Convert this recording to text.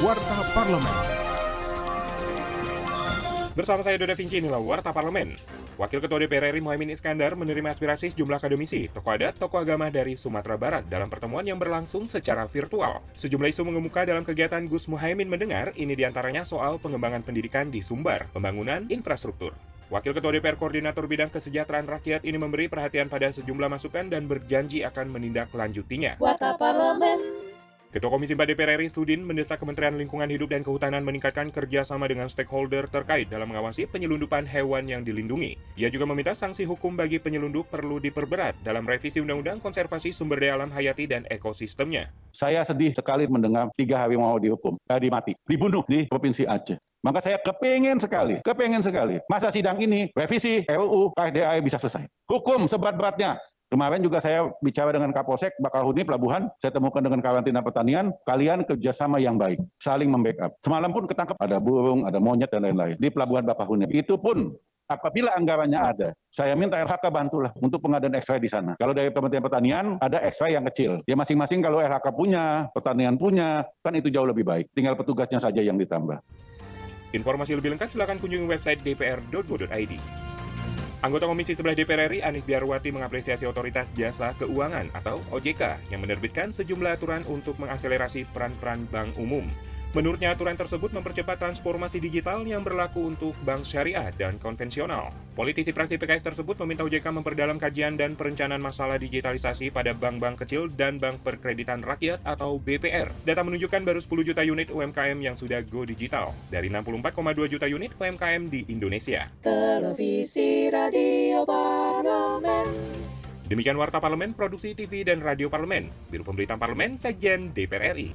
Warta Parlemen. Bersama saya Doda Vinci inilah Warta Parlemen. Wakil Ketua DPR RI Mohaimin Iskandar menerima aspirasi sejumlah akademisi, tokoh adat, tokoh agama dari Sumatera Barat dalam pertemuan yang berlangsung secara virtual. Sejumlah isu mengemuka dalam kegiatan Gus Mohaimin mendengar, ini di antaranya soal pengembangan pendidikan di Sumbar, pembangunan infrastruktur. Wakil Ketua DPR Koordinator Bidang Kesejahteraan Rakyat ini memberi perhatian pada sejumlah masukan dan berjanji akan menindaklanjutinya. Warta Parlemen. Ketua Komisi 4 DPR RI Studin mendesak Kementerian Lingkungan Hidup dan Kehutanan meningkatkan kerjasama dengan stakeholder terkait dalam mengawasi penyelundupan hewan yang dilindungi. Ia juga meminta sanksi hukum bagi penyelundup perlu diperberat dalam revisi Undang-Undang Konservasi Sumber Daya Alam Hayati dan Ekosistemnya. Saya sedih sekali mendengar tiga harimau dihukum, eh, dimati, dibunuh di Provinsi Aceh. Maka saya kepengen sekali, kepengen sekali. Masa sidang ini, revisi RUU KSDA bisa selesai. Hukum seberat-beratnya, Kemarin juga saya bicara dengan Kapolsek Bakahuni Pelabuhan, saya temukan dengan karantina pertanian, kalian kerjasama yang baik, saling membackup. Semalam pun ketangkep ada burung, ada monyet dan lain-lain di Pelabuhan Bakahuni. Itu pun apabila anggarannya ada, saya minta LHK bantulah untuk pengadaan X-ray di sana. Kalau dari Kementerian Pertanian ada X-ray yang kecil. Ya masing-masing kalau LHK punya, pertanian punya, kan itu jauh lebih baik. Tinggal petugasnya saja yang ditambah. Informasi lebih lengkap silakan kunjungi website dpr.go.id. Anggota Komisi 11 DPR RI Anis Biarwati mengapresiasi Otoritas Jasa Keuangan atau OJK yang menerbitkan sejumlah aturan untuk mengakselerasi peran-peran bank umum. Menurutnya aturan tersebut mempercepat transformasi digital yang berlaku untuk bank syariah dan konvensional. Politisi fraksi PKS tersebut meminta OJK memperdalam kajian dan perencanaan masalah digitalisasi pada bank-bank kecil dan bank perkreditan rakyat atau BPR. Data menunjukkan baru 10 juta unit UMKM yang sudah go digital dari 64,2 juta unit UMKM di Indonesia. Televisi Radio Parlemen. Demikian Warta Parlemen, Produksi TV dan Radio Parlemen, Biro Pemberitaan Parlemen, Sekjen DPR RI.